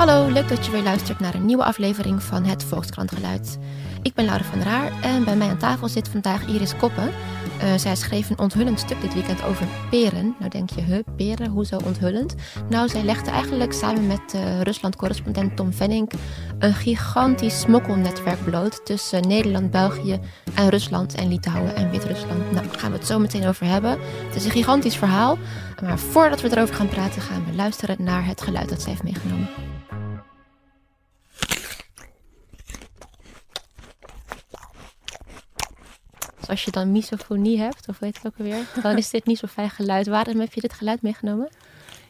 Hallo, leuk dat je weer luistert naar een nieuwe aflevering van het Volkskrantgeluid. Ik ben Laura van Raar en bij mij aan tafel zit vandaag Iris Koppen. Uh, zij schreef een onthullend stuk dit weekend over peren. Nou denk je, huh, peren, hoezo onthullend? Nou, zij legde eigenlijk samen met uh, Rusland-correspondent Tom Venning een gigantisch smokkelnetwerk bloot tussen Nederland, België en Rusland en Litouwen en Wit-Rusland. Nou, daar gaan we het zo meteen over hebben. Het is een gigantisch verhaal, maar voordat we erover gaan praten, gaan we luisteren naar het geluid dat zij heeft meegenomen. Als je dan misofonie hebt, of weet het ook alweer, dan is dit niet zo fijn geluid. Waarom heb je dit geluid meegenomen?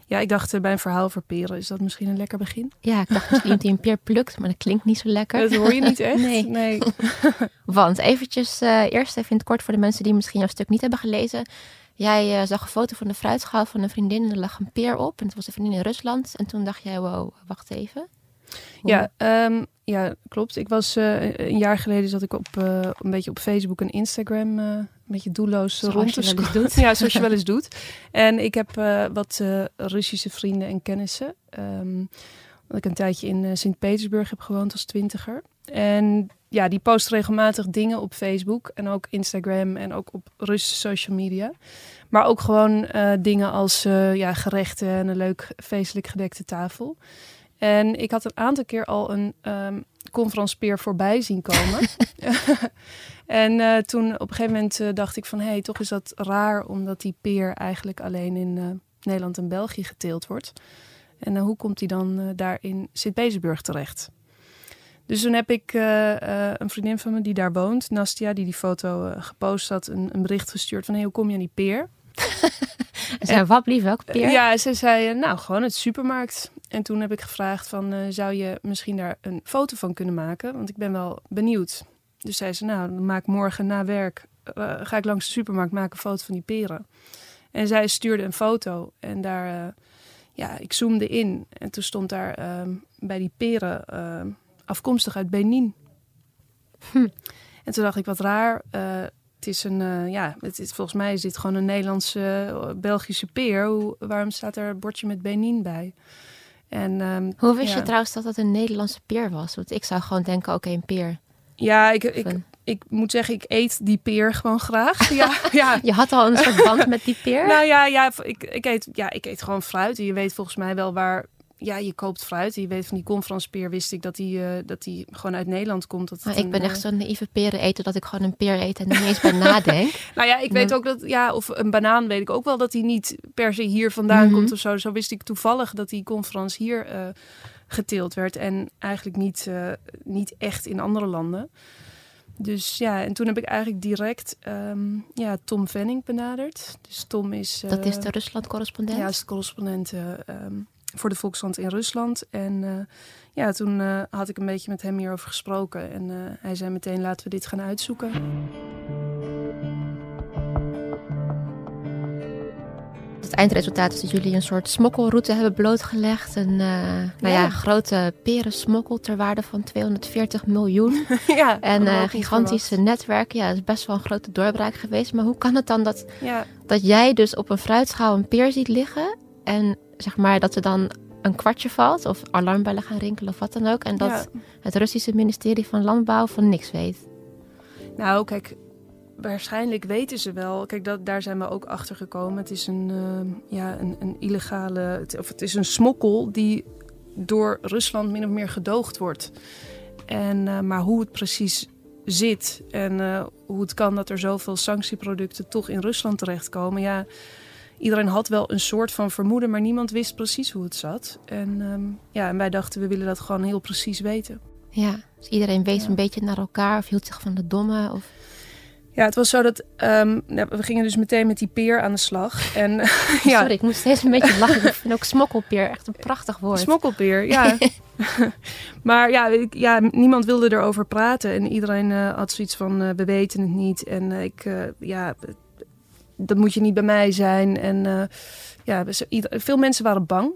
Ja, ik dacht bij een verhaal over peren, is dat misschien een lekker begin? Ja, ik dacht misschien dat hij een peer plukt, maar dat klinkt niet zo lekker. Dat hoor je niet echt? nee. nee. Want eventjes, uh, eerst even in het kort voor de mensen die misschien jouw stuk niet hebben gelezen. Jij uh, zag een foto van de fruitschaal van een vriendin en er lag een peer op. En het was een vriendin in Rusland. En toen dacht jij, wow, wacht even. Ja, um, ja, klopt. Ik was uh, een jaar geleden zat ik op uh, een beetje op Facebook en Instagram uh, een beetje doelloos zoals rond te ja, zoals je wel eens doet. En ik heb wat Russische vrienden en kennissen. Um, dat ik een tijdje in Sint-Petersburg heb gewoond als twintiger. En ja, die post regelmatig dingen op Facebook en ook Instagram en ook op Russische social media. Maar ook gewoon dingen als ja, gerechten en een leuk feestelijk gedekte tafel. En ik had een aantal keer al een um, conferenspeer voorbij zien komen. en uh, toen op een gegeven moment uh, dacht ik van... hé, hey, toch is dat raar omdat die peer eigenlijk alleen in uh, Nederland en België geteeld wordt. En hoe komt die dan daar in Sint-Petersburg terecht? Dus toen heb ik een vriendin van me die daar woont, Nastia, die die foto gepost had, een, een, bericht gestuurd van... hé, hey, hoe kom je aan die peer? en zei, wat lief, welke peer? Ja, ze zei, nou, gewoon het supermarkt. En toen heb ik gevraagd van, uh, zou je misschien daar een foto van kunnen maken? Want ik ben wel benieuwd. Dus zei ze, nou, dan maak morgen na werk, uh, ga ik langs de supermarkt maken een foto van die peren. En zij stuurde een foto en daar, uh, ja, ik zoomde in. En toen stond daar ehm, bij die peren afkomstig uit Benin. Hm. En toen dacht ik, wat raar. het is een, ja, het is, volgens mij is dit gewoon een Nederlandse, Belgische peer. Hoe, waarom staat er een bordje met Benin bij? En, um, Hoe wist ja. je trouwens dat het een Nederlandse peer was? Want ik zou gewoon denken, oké, okay, een peer. Ja, ik, ik, ik moet zeggen, ik eet die peer gewoon graag. Ja, ja. je had al een soort band met die peer? Nou ja, ja, ik, ik, eet, ja, ik eet gewoon fruit. En je weet volgens mij wel waar... Ja, je koopt fruit. Je weet van die conferenspeer wist ik dat die, uh, dat die gewoon uit Nederland komt. Dat maar ik een, ben echt zo'n naïeve peren eten dat ik gewoon een peer eet en niet eens bij nadenk. nou ja, ik maar... weet ook dat, ja, of een banaan weet ik ook wel dat die niet per se hier vandaan mm -hmm. komt of zo. Zo wist ik toevallig dat die conferens hier uh, geteeld werd en eigenlijk niet, uh, niet echt in andere landen. Dus ja, en toen heb ik eigenlijk direct um, ja, Tom Venning benaderd. Dus Tom is... dat is de Rusland-correspondent? Ja, is de correspondent um, voor de Volkskrant in Rusland. En uh, ja, toen uh, had ik een beetje met hem hierover gesproken. En uh, hij zei meteen, laten we dit gaan uitzoeken. Het eindresultaat is dat jullie een soort smokkelroute hebben blootgelegd. Een nou ja. grote perensmokkel ter waarde van 240 miljoen. ja, en uh, gigantische netwerken. Ja, dat is best wel een grote doorbraak geweest. Maar hoe kan het dan dat, ja. dat jij dus op een fruitschaal een peer ziet liggen... en zeg maar dat er dan een kwartje valt of alarmbellen gaan rinkelen of wat dan ook. En dat ja. het Russische ministerie van Landbouw van niks weet. Nou, kijk, waarschijnlijk weten ze wel. Kijk, dat, daar zijn we ook achter gekomen. Het is een, uh, ja, een, een illegale, of het is een smokkel die door Rusland min of meer gedoogd wordt. En, uh, maar hoe het precies zit en uh, hoe het kan dat er zoveel sanctieproducten toch in Rusland terechtkomen, ja iedereen had wel een soort van vermoeden, maar niemand wist precies hoe het zat. En, um, ja, en wij dachten, we willen dat gewoon heel precies weten. Ja, dus iedereen wees ja. een beetje naar elkaar of hield zich van de domme? Of... Ja, het was zo dat um, nou, we gingen dus meteen met die peer aan de slag. En, ja. Sorry, ik moest steeds een beetje lachen. Ik vind ook smokkelpeer echt een prachtig woord. Smokkelpeer, ja. maar ja, ik, ja, niemand wilde erover praten. En iedereen uh, had zoiets van, uh, we weten het niet. En uh, ik, ja, dat moet je niet bij mij zijn. En uh, ja, veel mensen waren bang.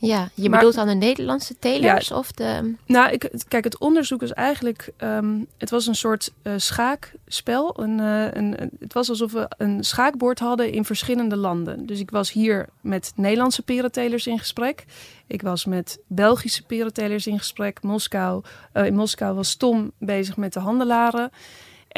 Ja, je Maar- bedoelt dan de Nederlandse telers of de... Nou, ik, kijk, het onderzoek is eigenlijk... ehm, het was een soort eh, schaakspel. Een, eh, een, een- het was alsof we een schaakbord hadden in verschillende landen. Dus ik was hier met Nederlandse perentelers in gesprek. Ik was met Belgische perentelers in gesprek. Moskou, eh, in Moskou was Tom bezig met de handelaren.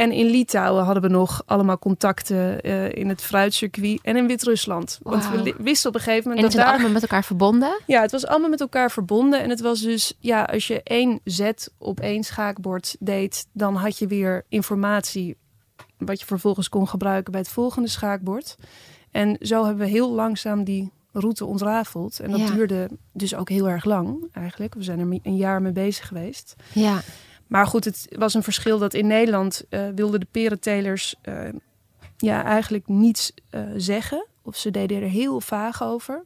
En in Litouwen hadden we nog allemaal contacten eh, in het fruitcircuit en in Wit-Rusland. Want we wisten op een gegeven En moment die dat zijn daar... allemaal met elkaar verbonden. Ja, het was allemaal met elkaar verbonden. En het was dus, ja, als je één zet op één schaakbord deed, dan had je weer informatie wat je vervolgens kon gebruiken bij het volgende schaakbord. En zo hebben we heel langzaam die route ontrafeld. En dat Ja. duurde dus ook heel erg lang eigenlijk. We zijn er een jaar mee bezig geweest. Ja, Maar goed, het was een verschil dat in Nederland eh, wilden de perentelers eh, ja, eigenlijk niets eh, zeggen. Of ze deden er heel vaag over.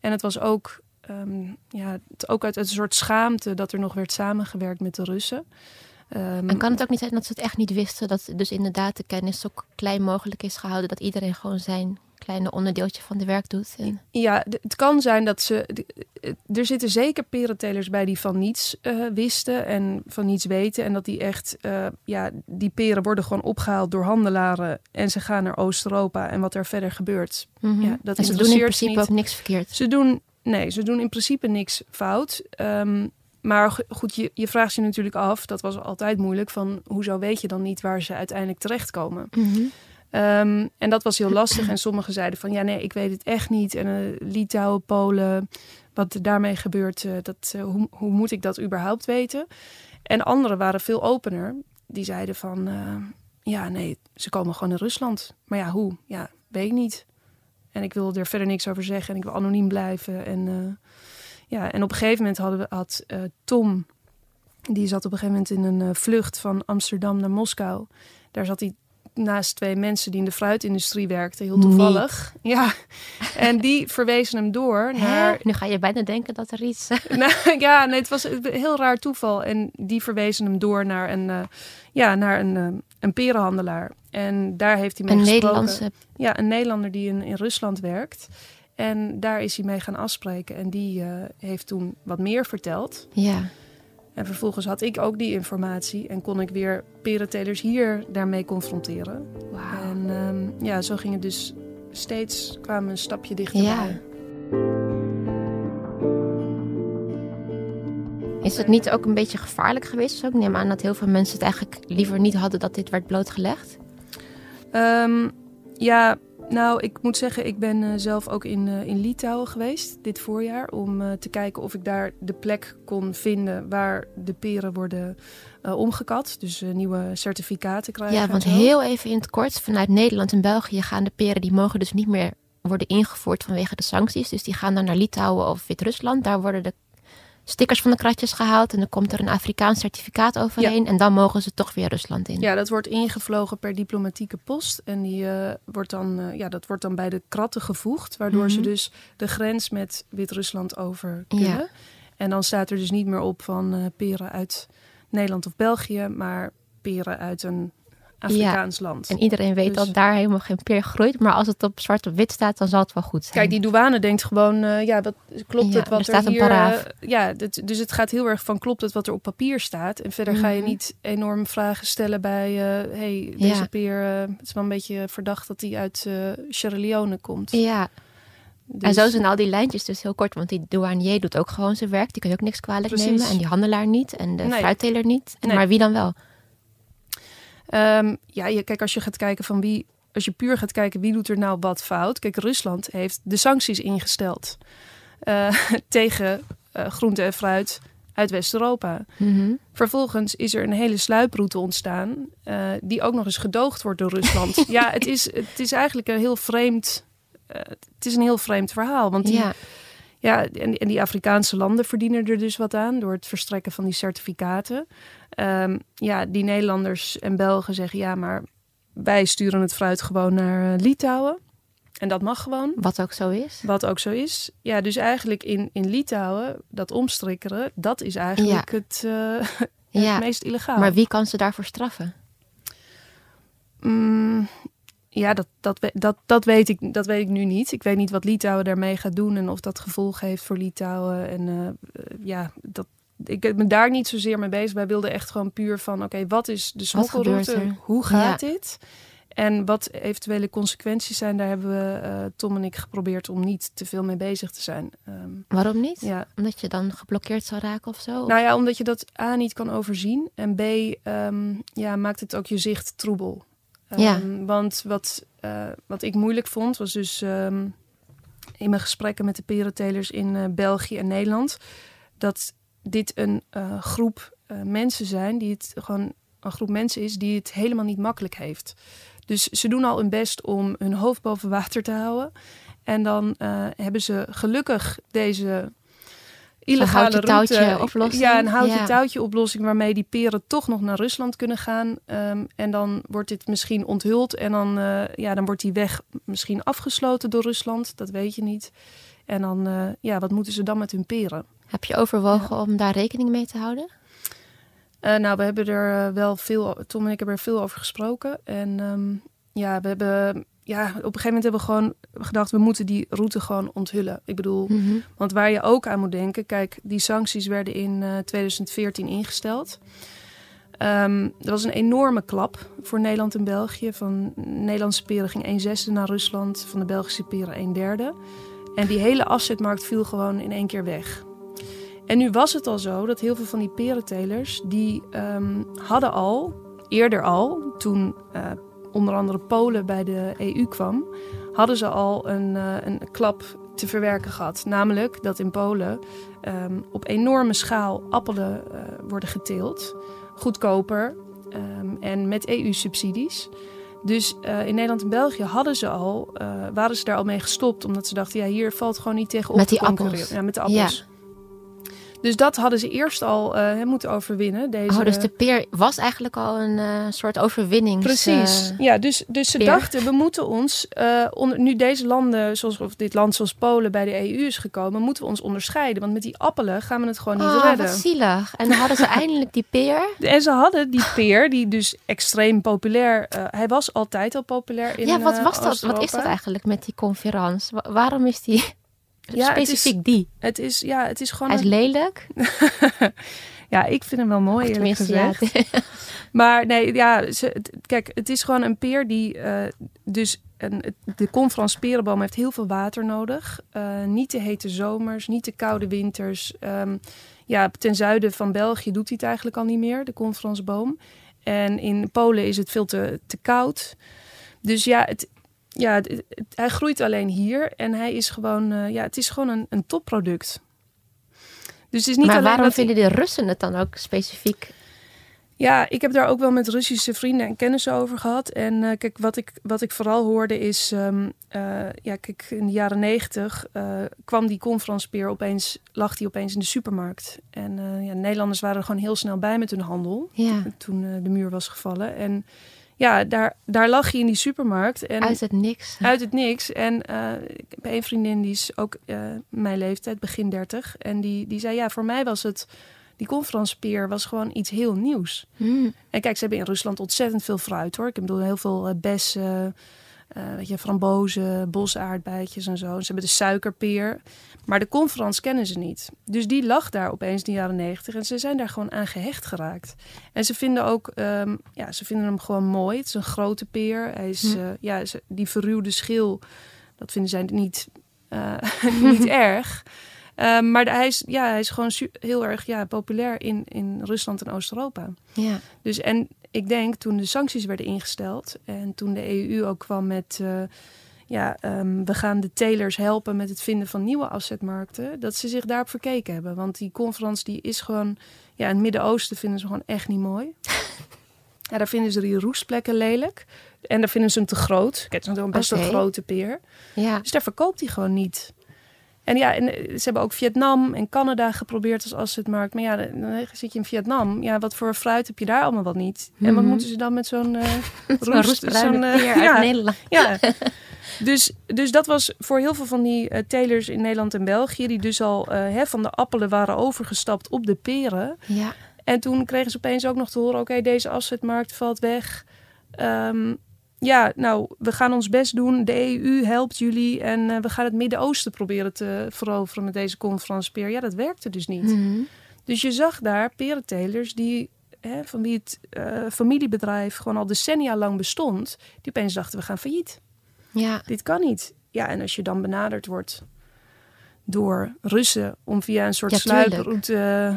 En het was ook, ehm, ja, het, ook uit, uit een soort schaamte dat er nog werd samengewerkt met de Russen. Ehm, en kan het ook niet zijn dat ze het echt niet wisten? Dat dus inderdaad de kennis zo klein mogelijk is gehouden. Dat iedereen gewoon zijn kleine onderdeeltje van de werk doet. En... Ja, het kan zijn dat ze. eh, Er zitten zeker perentelers bij die van niets eh, wisten en van niets weten. En dat die echt. eh, ja, die peren worden gewoon opgehaald door handelaren. En ze gaan naar Oost-Europa. En wat er verder gebeurt. Mhm. Ja, dat en ze doen in principe niet. ook niks verkeerd. Ze doen. Nee, ze doen in principe niks fout. Ehm, maar go- goed, je, je vraagt je natuurlijk af, dat was altijd moeilijk, van hoezo weet je dan niet waar ze uiteindelijk terechtkomen? Mhm. Ehm, en dat was heel lastig. En sommigen zeiden van ja, nee, ik weet het echt niet. En eh, Litouwen, Polen, wat er daarmee gebeurt, eh, dat, eh, hoe, hoe moet ik dat überhaupt weten? En anderen waren veel opener. Die zeiden van ja, nee, ze komen gewoon in Rusland. Maar ja, hoe? Ja, weet ik niet. En ik wil er verder niks over zeggen en ik wil anoniem blijven. En, ja, en op een gegeven moment hadden we, had Tom, die zat op een gegeven moment in een vlucht van Amsterdam naar Moskou. Daar zat hij naast twee mensen die in de fruitindustrie werkten, heel toevallig. Ja, en die verwezen hem door naar... Hè? Nu ga je bijna denken dat er iets... Nou, ja, nee, het was een heel raar toeval. En die verwezen hem door naar een, eh, ja, naar een, eh, een perenhandelaar. En daar heeft hij mee een gesproken. Nederlandse... Ja, een Nederlander die in, in Rusland werkt. En daar is hij mee gaan afspreken. En die eh, heeft toen wat meer verteld. Ja. En vervolgens had ik ook die informatie. En kon ik weer perentelers hier daarmee confronteren. Wauw. En ehm, ja, zo ging het dus steeds, kwamen we een stapje dichterbij. Ja. Is het niet ook een beetje gevaarlijk geweest? Ik neem aan dat heel veel mensen het eigenlijk liever niet hadden dat dit werd blootgelegd. Ehm, ja, nou, ik moet zeggen, ik ben eh, zelf ook in, eh, in Litouwen geweest dit voorjaar. Om eh, te kijken of ik daar de plek kon vinden waar de peren worden omgekat. Dus nieuwe certificaten krijgen. Ja, want heel even in het kort. Vanuit Nederland en België gaan de peren, die mogen dus niet meer worden ingevoerd vanwege de sancties. Dus die gaan dan naar Litouwen of Wit-Rusland. Daar worden de stickers van de kratjes gehaald. En dan komt er een Afrikaans certificaat overheen. En dan mogen ze toch weer Rusland in. Ja, dat wordt ingevlogen per diplomatieke post. En die, eh, wordt dan, eh, ja, dat wordt dan bij de kratten gevoegd. Waardoor ze Mhm. dus de grens met Wit-Rusland over kunnen. Ja. En dan staat er dus niet meer op van eh, peren uit Nederland of België. Maar peren uit een Afrikaans land. En iedereen weet Dus- dat daar helemaal geen peer groeit. Maar als het op zwart op wit staat, dan zal het wel goed zijn. Kijk, die douane denkt gewoon, eh, ja, wat, klopt Ja, het wat er staat hier... eh, ja, dit- dus het gaat heel erg van, klopt het wat er op papier staat? En verder ga je Mhm. niet enorm vragen stellen bij, eh, hey, deze Ja. peer, het is wel een beetje verdacht dat hij uit Sierra Leone komt. Ja, Dus- en zo zijn al die lijntjes dus heel kort. Want die douanier doet ook gewoon zijn werk. Die kun je ook niks kwalijk Precies. nemen. En die handelaar niet. En de Nee. fruitteler niet. En Nee. Maar wie dan wel? Ehm, ja, je, kijk, als je gaat kijken van wie, als je puur gaat kijken wie doet er nou wat fout. Kijk, Rusland heeft de sancties ingesteld eh, tegen eh, groente en fruit uit West-Europa. Mhm. Vervolgens is er een hele sluiproute ontstaan, eh, die ook nog eens gedoogd wordt door Rusland. ja, het is, het is eigenlijk een heel vreemd, het is een heel vreemd verhaal. Want die, Ja, ja, en, en die Afrikaanse landen verdienen er dus wat aan door het verstrekken van die certificaten. Ehm, ja, die Nederlanders en Belgen zeggen ja, maar wij sturen het fruit gewoon naar eh, Litouwen. En dat mag gewoon, wat ook zo is. wat ook zo is. Ja, dus eigenlijk in, in Litouwen, dat omstrikkeren, dat is eigenlijk het, eh, het meest illegaal. maar wie kan ze daarvoor straffen? Mm, Ja, dat, dat, dat, dat, weet ik, dat weet ik nu niet. Ik weet niet wat Litouwen daarmee gaat doen en of dat gevolgen heeft voor Litouwen. En eh, eh, ja, dat, ik ben daar niet zozeer mee bezig. Wij wilden echt gewoon puur van, oké, wat is de smokkelroute? Hoe gaat dit? En wat eventuele consequenties zijn, daar hebben we, eh, Tom en ik, geprobeerd om niet te veel mee bezig te zijn. Ehm, Waarom niet? ja, Omdat je dan geblokkeerd zou raken of zo? nou ja, omdat je dat A niet kan overzien. En B ehm, ja, maakt het ook je zicht troebel. Ja. Ehm, Want wat, eh, wat ik moeilijk vond, was dus ehm, in mijn gesprekken met de perentelers in eh, België en Nederland, dat dit een eh, groep mensen zijn die het gewoon een groep mensen is die het helemaal niet makkelijk heeft. Dus ze doen al hun best om hun hoofd boven water te houden. En dan hebben ze gelukkig deze illegale houtje touwtje route. oplossing. Ja, een houtje Ja. touwtje oplossing waarmee die peren toch nog naar Rusland kunnen gaan. Ehm, en dan wordt dit misschien onthuld en dan, eh, ja, dan wordt die weg misschien afgesloten door Rusland. Dat weet je niet. En dan, eh, ja, wat moeten ze dan met hun peren? Heb je overwogen om daar rekening mee te houden? Eh, nou, we hebben er wel veel, Tom en ik hebben er veel over gesproken. En ehm, ja, we hebben, ja, op een gegeven moment hebben we gewoon gedacht, we moeten die route gewoon onthullen. Ik bedoel, Mhm. want waar je ook aan moet denken, kijk, die sancties werden in eh, 2014 ingesteld. Ehm dat was een enorme klap voor Nederland en België. Van Nederlandse peren ging 1 zesde naar Rusland, van de Belgische peren 1 derde. En die hele afzetmarkt viel gewoon in één keer weg. En nu was het al zo dat heel veel van die perentelers, die ehm, hadden al, eerder al, toen eh, onder andere Polen bij de EU kwam, hadden ze al een, eh, een klap te verwerken gehad. Namelijk dat in Polen ehm, op enorme schaal appelen eh, worden geteeld. Goedkoper ehm, en met EU-subsidies. Dus eh, in Nederland en België hadden ze al, waren ze daar al mee gestopt. Omdat ze dachten, ja, hier valt gewoon niet tegen op Met die appels. Ja, met de appels. Dus dat hadden ze eerst al eh, moeten overwinnen. Deze... Oh, dus de peer was eigenlijk al een eh, soort overwinning. Precies. ja, dus, dus ze peer. dachten, we moeten ons, eh, onder, nu deze landen, zoals, of dit land zoals Polen bij de EU is gekomen, moeten we ons onderscheiden. Want met die appelen gaan we het gewoon niet Oh, redden. wat zielig. En dan hadden ze eindelijk die peer. En ze hadden die peer, die dus extreem populair, eh, hij was altijd al populair in ja, wat eh, was dat? Wat is dat eigenlijk met die conferentie? Wa- waarom is die Ja, het is- specifiek die? Het is, ja, het is gewoon... Hij is een- lelijk. ja, ik vind hem wel mooi, eerlijk ja. gezegd. Maar nee, ja, ze, kijk, het is gewoon een peer die eh, dus een, de Conference perenboom heeft heel veel water nodig. Eh, niet de hete zomers, niet de koude winters. Ehm, ja, ten zuiden van België doet hij het eigenlijk al niet meer, de Conferenceboom. En in Polen is het veel te, te koud. Dus ja, het, ja het- het- hij groeit alleen hier en hij is gewoon, eh, ja, het is gewoon een, een topproduct. Dus het is niet maar waarom dat vinden de Russen het dan ook specifiek? ja, ik heb daar ook wel met Russische vrienden en kennissen over gehad. En eh, kijk, wat ik, wat ik vooral hoorde is... ehm, eh, ja, kijk, in de jaren negentig kwam die conferencepeer opeens... lag die opeens in de supermarkt. En ja, Nederlanders waren er gewoon heel snel bij met hun handel... Ja, toen de muur was gevallen. En ja, daar, daar lag je in die supermarkt. En uit het niks. uit het niks. En eh, ik heb één vriendin, die is ook eh, mijn leeftijd, begin 30. En die, die zei, ja, voor mij was het... Die conferencepeer was gewoon iets heel nieuws. Hmm. En kijk, ze hebben in Rusland ontzettend veel fruit hoor. Ik bedoel, heel veel eh, bessen, eh, weet je, frambozen, bosaardbeidjes en zo. Ze hebben de suikerpeer. Maar de conference kennen ze niet. Dus die lag daar opeens in de jaren negentig. En ze zijn daar gewoon aan gehecht geraakt. En ze vinden ook, ehm, ja, ze vinden hem gewoon mooi. Het is een grote peer. Hij is, Hm. eh, ja, ze- die verruwde schil, dat vinden zij niet, eh, niet erg. Ehm, maar hij is, ja, hij is gewoon heel erg ja, populair in, in Rusland en Oost-Europa. Ja. Dus en ik denk toen de sancties werden ingesteld en toen de EU ook kwam met, eh, ja, ehm, we gaan de telers helpen met het vinden van nieuwe afzetmarkten, dat ze zich daarop verkeken hebben. Want die conferentie die is gewoon, ja, in het Midden-Oosten vinden ze gewoon echt niet mooi. ja, daar vinden ze die roestplekken lelijk en daar vinden ze hem te groot. Kijk, het is best Oké. een grote peer. ja. Dus daar verkoopt hij gewoon niet. En ja, en eh, ze hebben ook Vietnam en Canada geprobeerd als afzetmarkt. Maar ja, dan dan zit je in Vietnam. Ja, wat voor fruit heb je daar allemaal wat niet? En wat Mhm. moeten ze dan met zo'n eh Zo'n roest, zo'n, eh, ja, uit Nederland. ja. Dus, dus dat was voor heel veel van die eh, telers in Nederland en België... die dus al eh, hè, van de appelen waren overgestapt op de peren. Ja. En toen kregen ze opeens ook nog te horen... oké, deze afzetmarkt valt weg. Ehm, ja, nou, we gaan ons best doen. De EU helpt jullie en eh, we gaan het Midden-Oosten proberen te veroveren met deze conferencepeer. Ja, dat werkte dus niet. Mhm. Dus je zag daar perentelers die, hè, van wie het eh, familiebedrijf gewoon al decennia lang bestond, die opeens dachten we gaan failliet. Ja, Dit kan niet. Ja, en als je dan benaderd wordt door Russen om via een soort Ja, sluiproute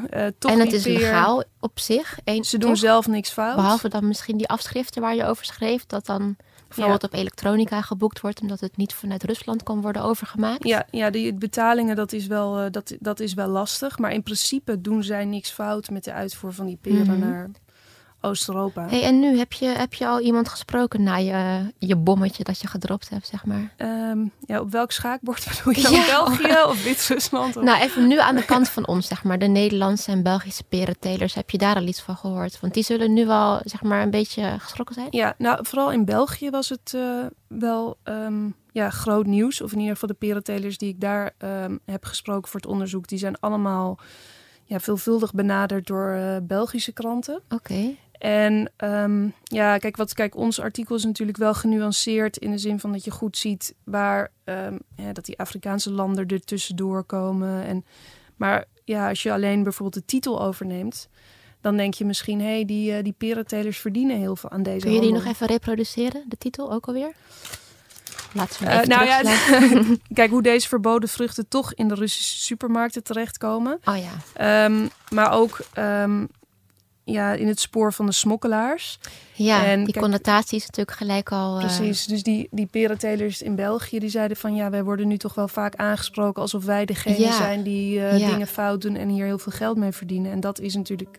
eh, toch en het is legaal op zich. Eén- Ze doen toch? zelf niks fout. Behalve dan misschien die afschriften waar je over schreef, dat dan bijvoorbeeld op elektronica geboekt wordt, omdat het niet vanuit Rusland kan worden overgemaakt. Ja, ja die betalingen dat is, wel, eh, dat, dat is wel lastig. Maar in principe doen zij niks fout met de uitvoer van die peren Mhm. naar Oost-Europa. Hey, en nu heb je, heb je al iemand gesproken na je, je bommetje dat je gedropt hebt, zeg maar? Ehm, ja, op welk schaakbord bedoel je? Ja. België of Wit-Rusland? Of- Nou, even nu aan de kant van ons, zeg maar. De Nederlandse en Belgische perentelers. Heb je daar al iets van gehoord? Want die zullen nu wel, zeg maar, een beetje geschrokken zijn. Ja, nou, vooral in België was het eh, wel ehm, ja, groot nieuws. Of in ieder geval de perentelers die ik daar ehm, heb gesproken voor het onderzoek... die zijn allemaal ja, veelvuldig benaderd door eh, Belgische kranten. Oké. En ehm, ja, kijk, wat, kijk, ons artikel is natuurlijk wel genuanceerd in de zin van dat je goed ziet waar ehm, ja, dat die Afrikaanse landen er tussendoor komen. En, maar ja, als je alleen bijvoorbeeld de titel overneemt, dan denk je misschien, hé, hey, die, eh, die perentelers verdienen heel veel aan deze Kun je die nog even reproduceren, de titel ook alweer? Laten we even nou ja, kijk hoe deze verboden vruchten toch in de Russische supermarkten terechtkomen. Oh ja. Ehm, maar ook ja, in het spoor van de smokkelaars. Ja, En die kijk- connotatie is natuurlijk gelijk al... eh, Precies, dus die, die perentelers in België die zeiden van ja, wij worden nu toch wel vaak aangesproken alsof wij degene Ja. zijn die eh, Ja. dingen fout doen en hier heel veel geld mee verdienen. En dat is natuurlijk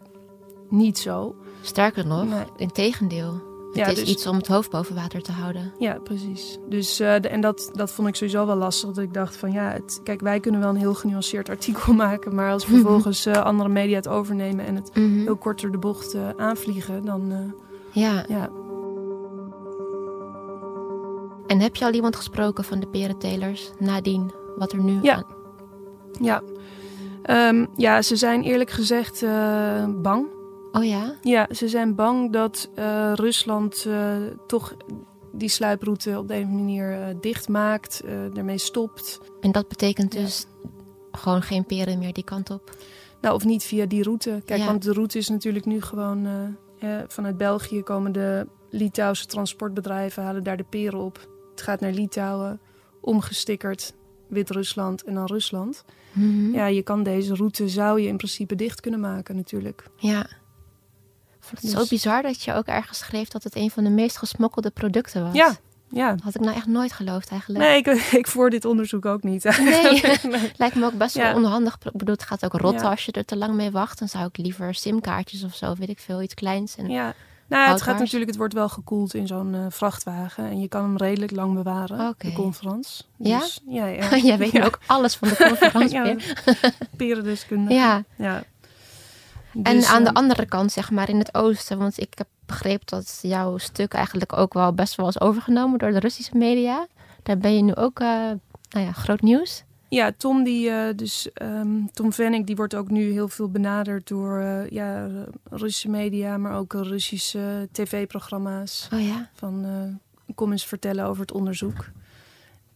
niet zo. sterker nog, Nee. in tegendeel. Het Ja, is dus- iets om het hoofd boven water te houden. Ja, precies. Dus eh, de- en dat, dat vond ik sowieso wel lastig. Dat ik dacht van ja, het, kijk, wij kunnen wel een heel genuanceerd artikel maken, maar als vervolgens eh, andere media het overnemen en het Mhm. heel kort door de bocht eh, aanvliegen, dan Ja, ja. en heb je al iemand gesproken van de perentelers nadien? Wat er nu Ja. aan- Ja. Ehm, ja, ze zijn eerlijk gezegd bang. Oh ja? Ja, ze zijn bang dat eh, Rusland eh, toch die sluiproute op de een manier eh, dichtmaakt, ermee stopt. En dat betekent Ja. dus gewoon geen peren meer die kant op. Nou, of niet via die route. Kijk, Ja. want de route is natuurlijk nu gewoon eh, eh, vanuit België komen de Litouwse transportbedrijven, halen daar de peren op. Het gaat naar Litouwen, omgestikkerd, Wit-Rusland en dan Rusland. Mhm. Ja, je kan deze route, zou je in principe dicht kunnen maken natuurlijk. Ja. Het zo Dus- bizar dat je ook ergens schreef dat het een van de meest gesmokkelde producten was. Ja, ja. Dat had ik nou echt nooit geloofd eigenlijk. Nee, ik, ik voer dit onderzoek ook niet. Nee. Nee. Lijkt me ook best wel Ja. onhandig. Ik bedoel, het gaat ook rotten Ja. als je er te lang mee wacht. Dan zou ik liever simkaartjes of zo, weet ik veel, iets kleins. En... Ja. Nou, ja, het gaat natuurlijk, het wordt wel gekoeld in zo'n eh, vrachtwagen. En je kan hem redelijk lang bewaren, Oké. de conference. Ja? Dus, ja, ja. Jij weet ook alles van de conferentie. ja, ja. perendeskundige. ja. En Dus, aan de eh, andere kant, zeg maar, in het oosten. Want ik heb begrepen dat jouw stuk eigenlijk ook wel best wel is overgenomen door de Russische media. Daar ben je nu ook, eh, nou ja, groot nieuws. Ja, Tom, die, eh, dus, ehm, Tom Vennik, die wordt ook nu heel veel benaderd door ja, Russische media, maar ook Russische tv-programma's. Oh ja? van kom eens vertellen over het onderzoek.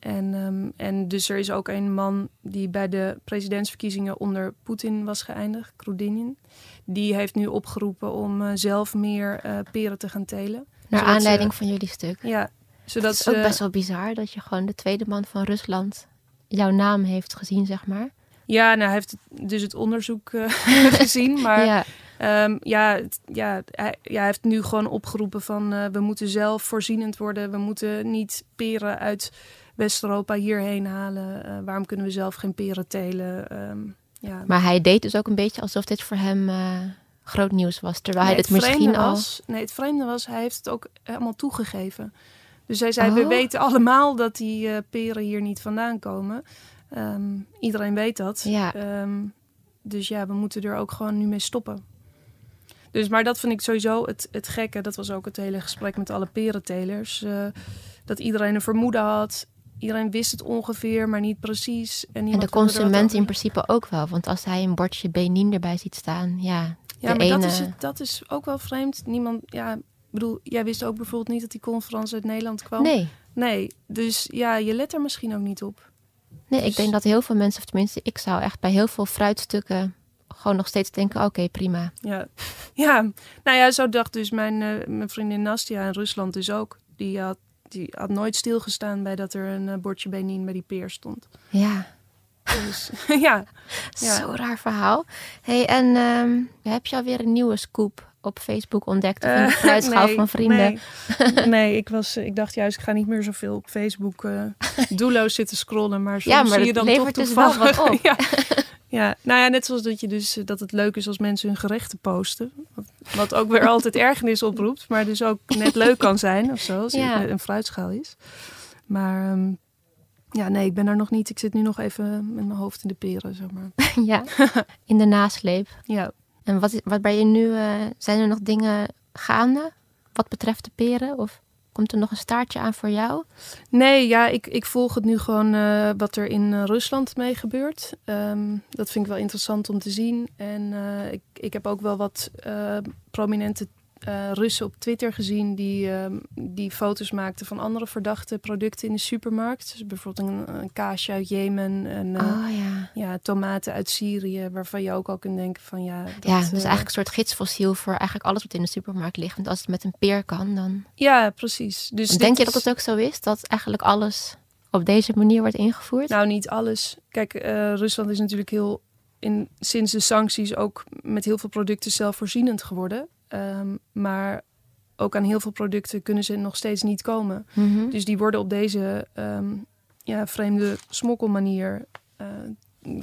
En, ehm, en dus er is ook een man die bij de presidentsverkiezingen onder Poetin was geëindigd, Krudinin. Die heeft nu opgeroepen om eh, zelf meer eh, peren te gaan telen. Naar aanleiding ze- van jullie stuk. Ja, zodat Dat is ook ze- best wel bizar dat je gewoon de tweede man van Rusland jouw naam heeft gezien, zeg maar. Ja, nou, hij heeft het- dus het onderzoek eh, gezien, maar ja, Ehm, ja, het- ja, hij, ja, hij heeft nu gewoon opgeroepen van we moeten zelf voorzienend worden. We moeten niet peren uit West-Europa hierheen halen. Eh, waarom kunnen we zelf geen peren telen? Ehm, ja. maar hij deed dus ook een beetje alsof dit voor hem eh, groot nieuws was. Terwijl Nee, hij het misschien vreemde al... was, nee, het vreemde was, hij heeft het ook helemaal toegegeven. Dus hij zei, we Oh. weten allemaal dat die eh, peren hier niet vandaan komen. Ehm, iedereen weet dat. Ja. Ehm, dus ja, we moeten er ook gewoon nu mee stoppen. Dus, maar dat vind ik sowieso het, het gekke. Dat was ook het hele gesprek met alle perentelers. dat iedereen een vermoeden had. Iedereen wist het ongeveer, maar niet precies. En, de consument in principe ook wel. Want als hij een bordje Benin erbij ziet staan, ja, Ja, maar dat, is het, dat is ook wel vreemd. Niemand, ja, bedoel, jij wist ook bijvoorbeeld niet dat die conferentie uit Nederland kwam. Nee. Nee, dus ja, je let er misschien ook niet op. Nee, ik Dus- denk dat heel veel mensen, of tenminste, ik zou echt bij heel veel fruitstukken gewoon nog steeds denken: oké, prima. Ja. ja, nou ja, zo dacht dus mijn, eh, mijn vriendin Nastia in Rusland dus ook. Die had, die had nooit stilgestaan bij dat er een eh, bordje Benin bij die peer stond. Ja, Dus ja, Ja. zo'n raar verhaal. hey, en ehm, heb je alweer een nieuwe scoop op Facebook ontdekt? Of een Eh, nee, van vrienden? Nee, nee ik, was, ik dacht juist, ik ga niet meer zoveel op Facebook eh doelloos zitten scrollen. Maar soms Ja, maar zie je dan toch dus wel toevallig- wat op. ja. Ja, nou ja, net zoals dat, je dus, eh, dat het leuk is als mensen hun gerechten posten. Wat, wat ook weer altijd ergernis oproept, maar dus ook net leuk kan zijn of zo, als Ja. het een fruitschaal is. Maar ehm, ja, nee, ik ben er nog niet. Ik zit nu nog even met mijn hoofd in de peren, zeg maar. ja, in de nasleep. Ja, En wat, is- wat ben je nu? eh, zijn er nog dingen gaande wat betreft de peren? Of komt er nog een staartje aan voor jou? Nee, ja, ik, ik volg het nu gewoon eh, wat er in eh, Rusland mee gebeurt. Ehm, dat vind ik wel interessant om te zien. En eh, ik, ik heb ook wel wat prominente eh, Russen op Twitter gezien die, ehm, die foto's maakten van andere verdachte producten in de supermarkt. Dus bijvoorbeeld een, een kaasje uit Jemen en eh, oh ja. ja, tomaten uit Syrië, waarvan je ook al kunt denken van ja. Dat, ja, eh, eigenlijk een soort gidsfossiel voor eigenlijk alles wat in de supermarkt ligt. Want als het met een peer kan, dan... Ja, precies. Dus Denk je dat het ook zo is? Dat eigenlijk alles op deze manier wordt ingevoerd? Nou, niet alles. Kijk, Rusland is natuurlijk heel in, sinds de sancties ook met heel veel producten zelfvoorzienend geworden. Ehm, maar ook aan heel veel producten kunnen ze nog steeds niet komen. Mhm. Dus die worden op deze ehm, ja, vreemde smokkelmanier. eh,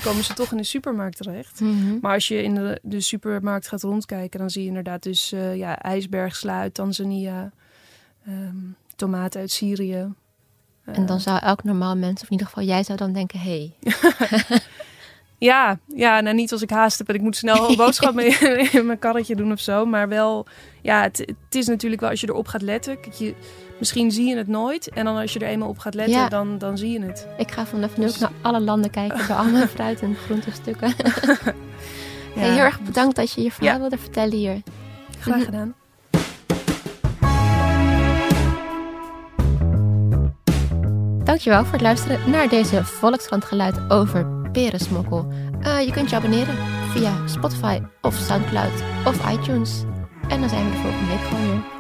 komen ze toch in de supermarkt terecht. Mhm. Maar als je in de, de supermarkt gaat rondkijken, dan zie je inderdaad dus eh ja, ijsbergsla uit Tanzania, ehm, tomaten uit Syrië. En dan Eh, zou elk normaal mens, of in ieder geval jij zou dan denken... hé, hey, Ja, ja, nou niet als ik haast heb en ik moet snel een boodschap mee in mijn karretje doen of zo. Maar wel, ja, het, het is natuurlijk wel als je erop gaat letten. Je, misschien zie je het nooit. En dan als je er eenmaal op gaat letten, Ja. dan, dan zie je het. ik ga vanaf nu ook Dus- naar alle landen kijken... bij al mijn fruit- en groentestukken. Ja, Hey, heel erg bedankt dat je je verhaal Ja. wilde vertellen hier. Graag gedaan. Dankjewel voor het luisteren naar deze Volkskrant geluid over Eh, je kunt je abonneren via Spotify of Soundcloud of iTunes. En dan zijn we de volgende week gewoon weer.